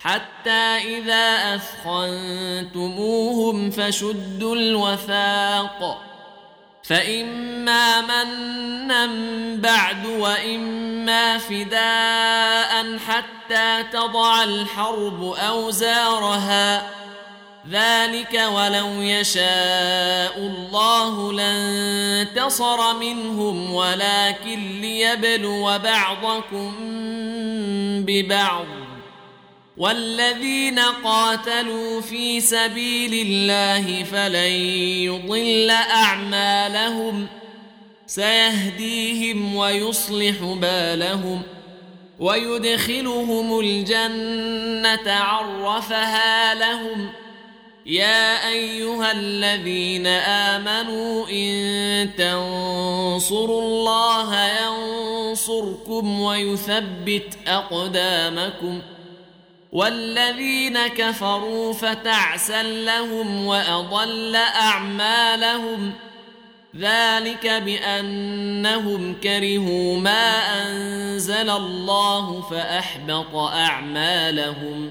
حتى إذا أثخنتموهم فشدوا الوثاق. فإما منا بعد وإما فداء حتى تضع الحرب أوزارها. ذلك ولو يشاء الله لانتصر منهم ولكن ليبلو بعضكم ببعض. والذين قاتلوا في سبيل الله فلن يضل أعمالهم. سيهديهم ويصلح بالهم ويدخلهم الجنة عرفها لهم. يا أيها الذين آمنوا إن تنصروا الله ينصركم ويثبت أقدامكم. والذين كفروا فتعسا لهم وأضل أعمالهم ذلك بأنهم كرهوا ما أنزل الله فأحبط أعمالهم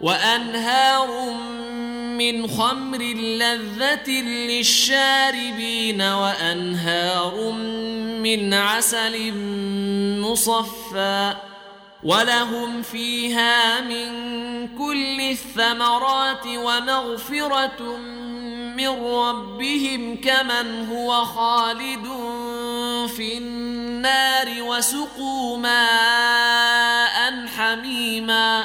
وأنهار من خمر لذة للشاربين وأنهار من عسل مصفى ولهم فيها من كل الثمرات ومغفرة من ربهم كمن هو خالد في النار وسقوا ماء حميما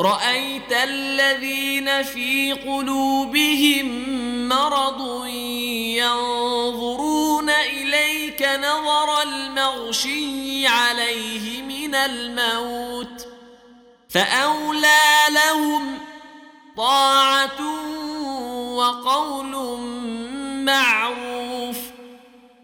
رأيت الذين في قلوبهم مرض ينظرون إليك نظر المغشي عليه من الموت فأولى لهم طاعة وقول معروف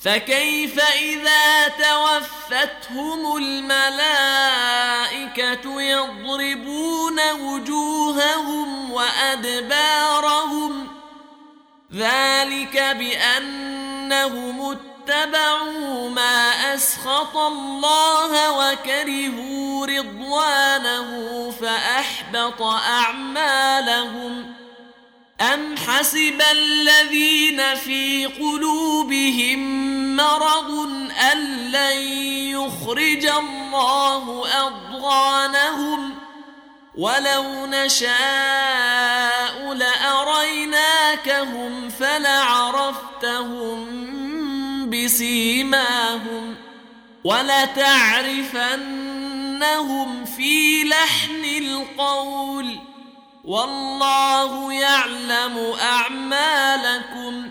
فكيف إذا توفتهم الملائكة يضربون وجوههم وأدبارهم ذلك بأنهم اتبعوا ما أسخط الله وكرهوا رضوانه فأحبط أعمالهم أم حسب الذين في قلوبهم مرض أن لن يخرج الله أضغانهم ولو نشاء لأريناكهم فلعرفتهم بسيماهم ولتعرفنهم في لحن القول ۖ والله يعلم أعمالكم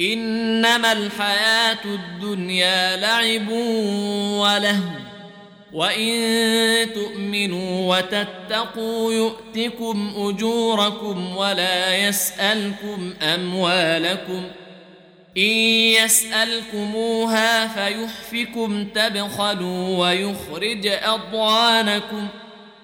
إنما الحياة الدنيا لعب ولهو. وإن تؤمنوا وتتقوا يؤتكم أجوركم ولا يسألكم أموالكم. إن يسألكموها فيحفكم تبخلوا ويخرج اضوانكم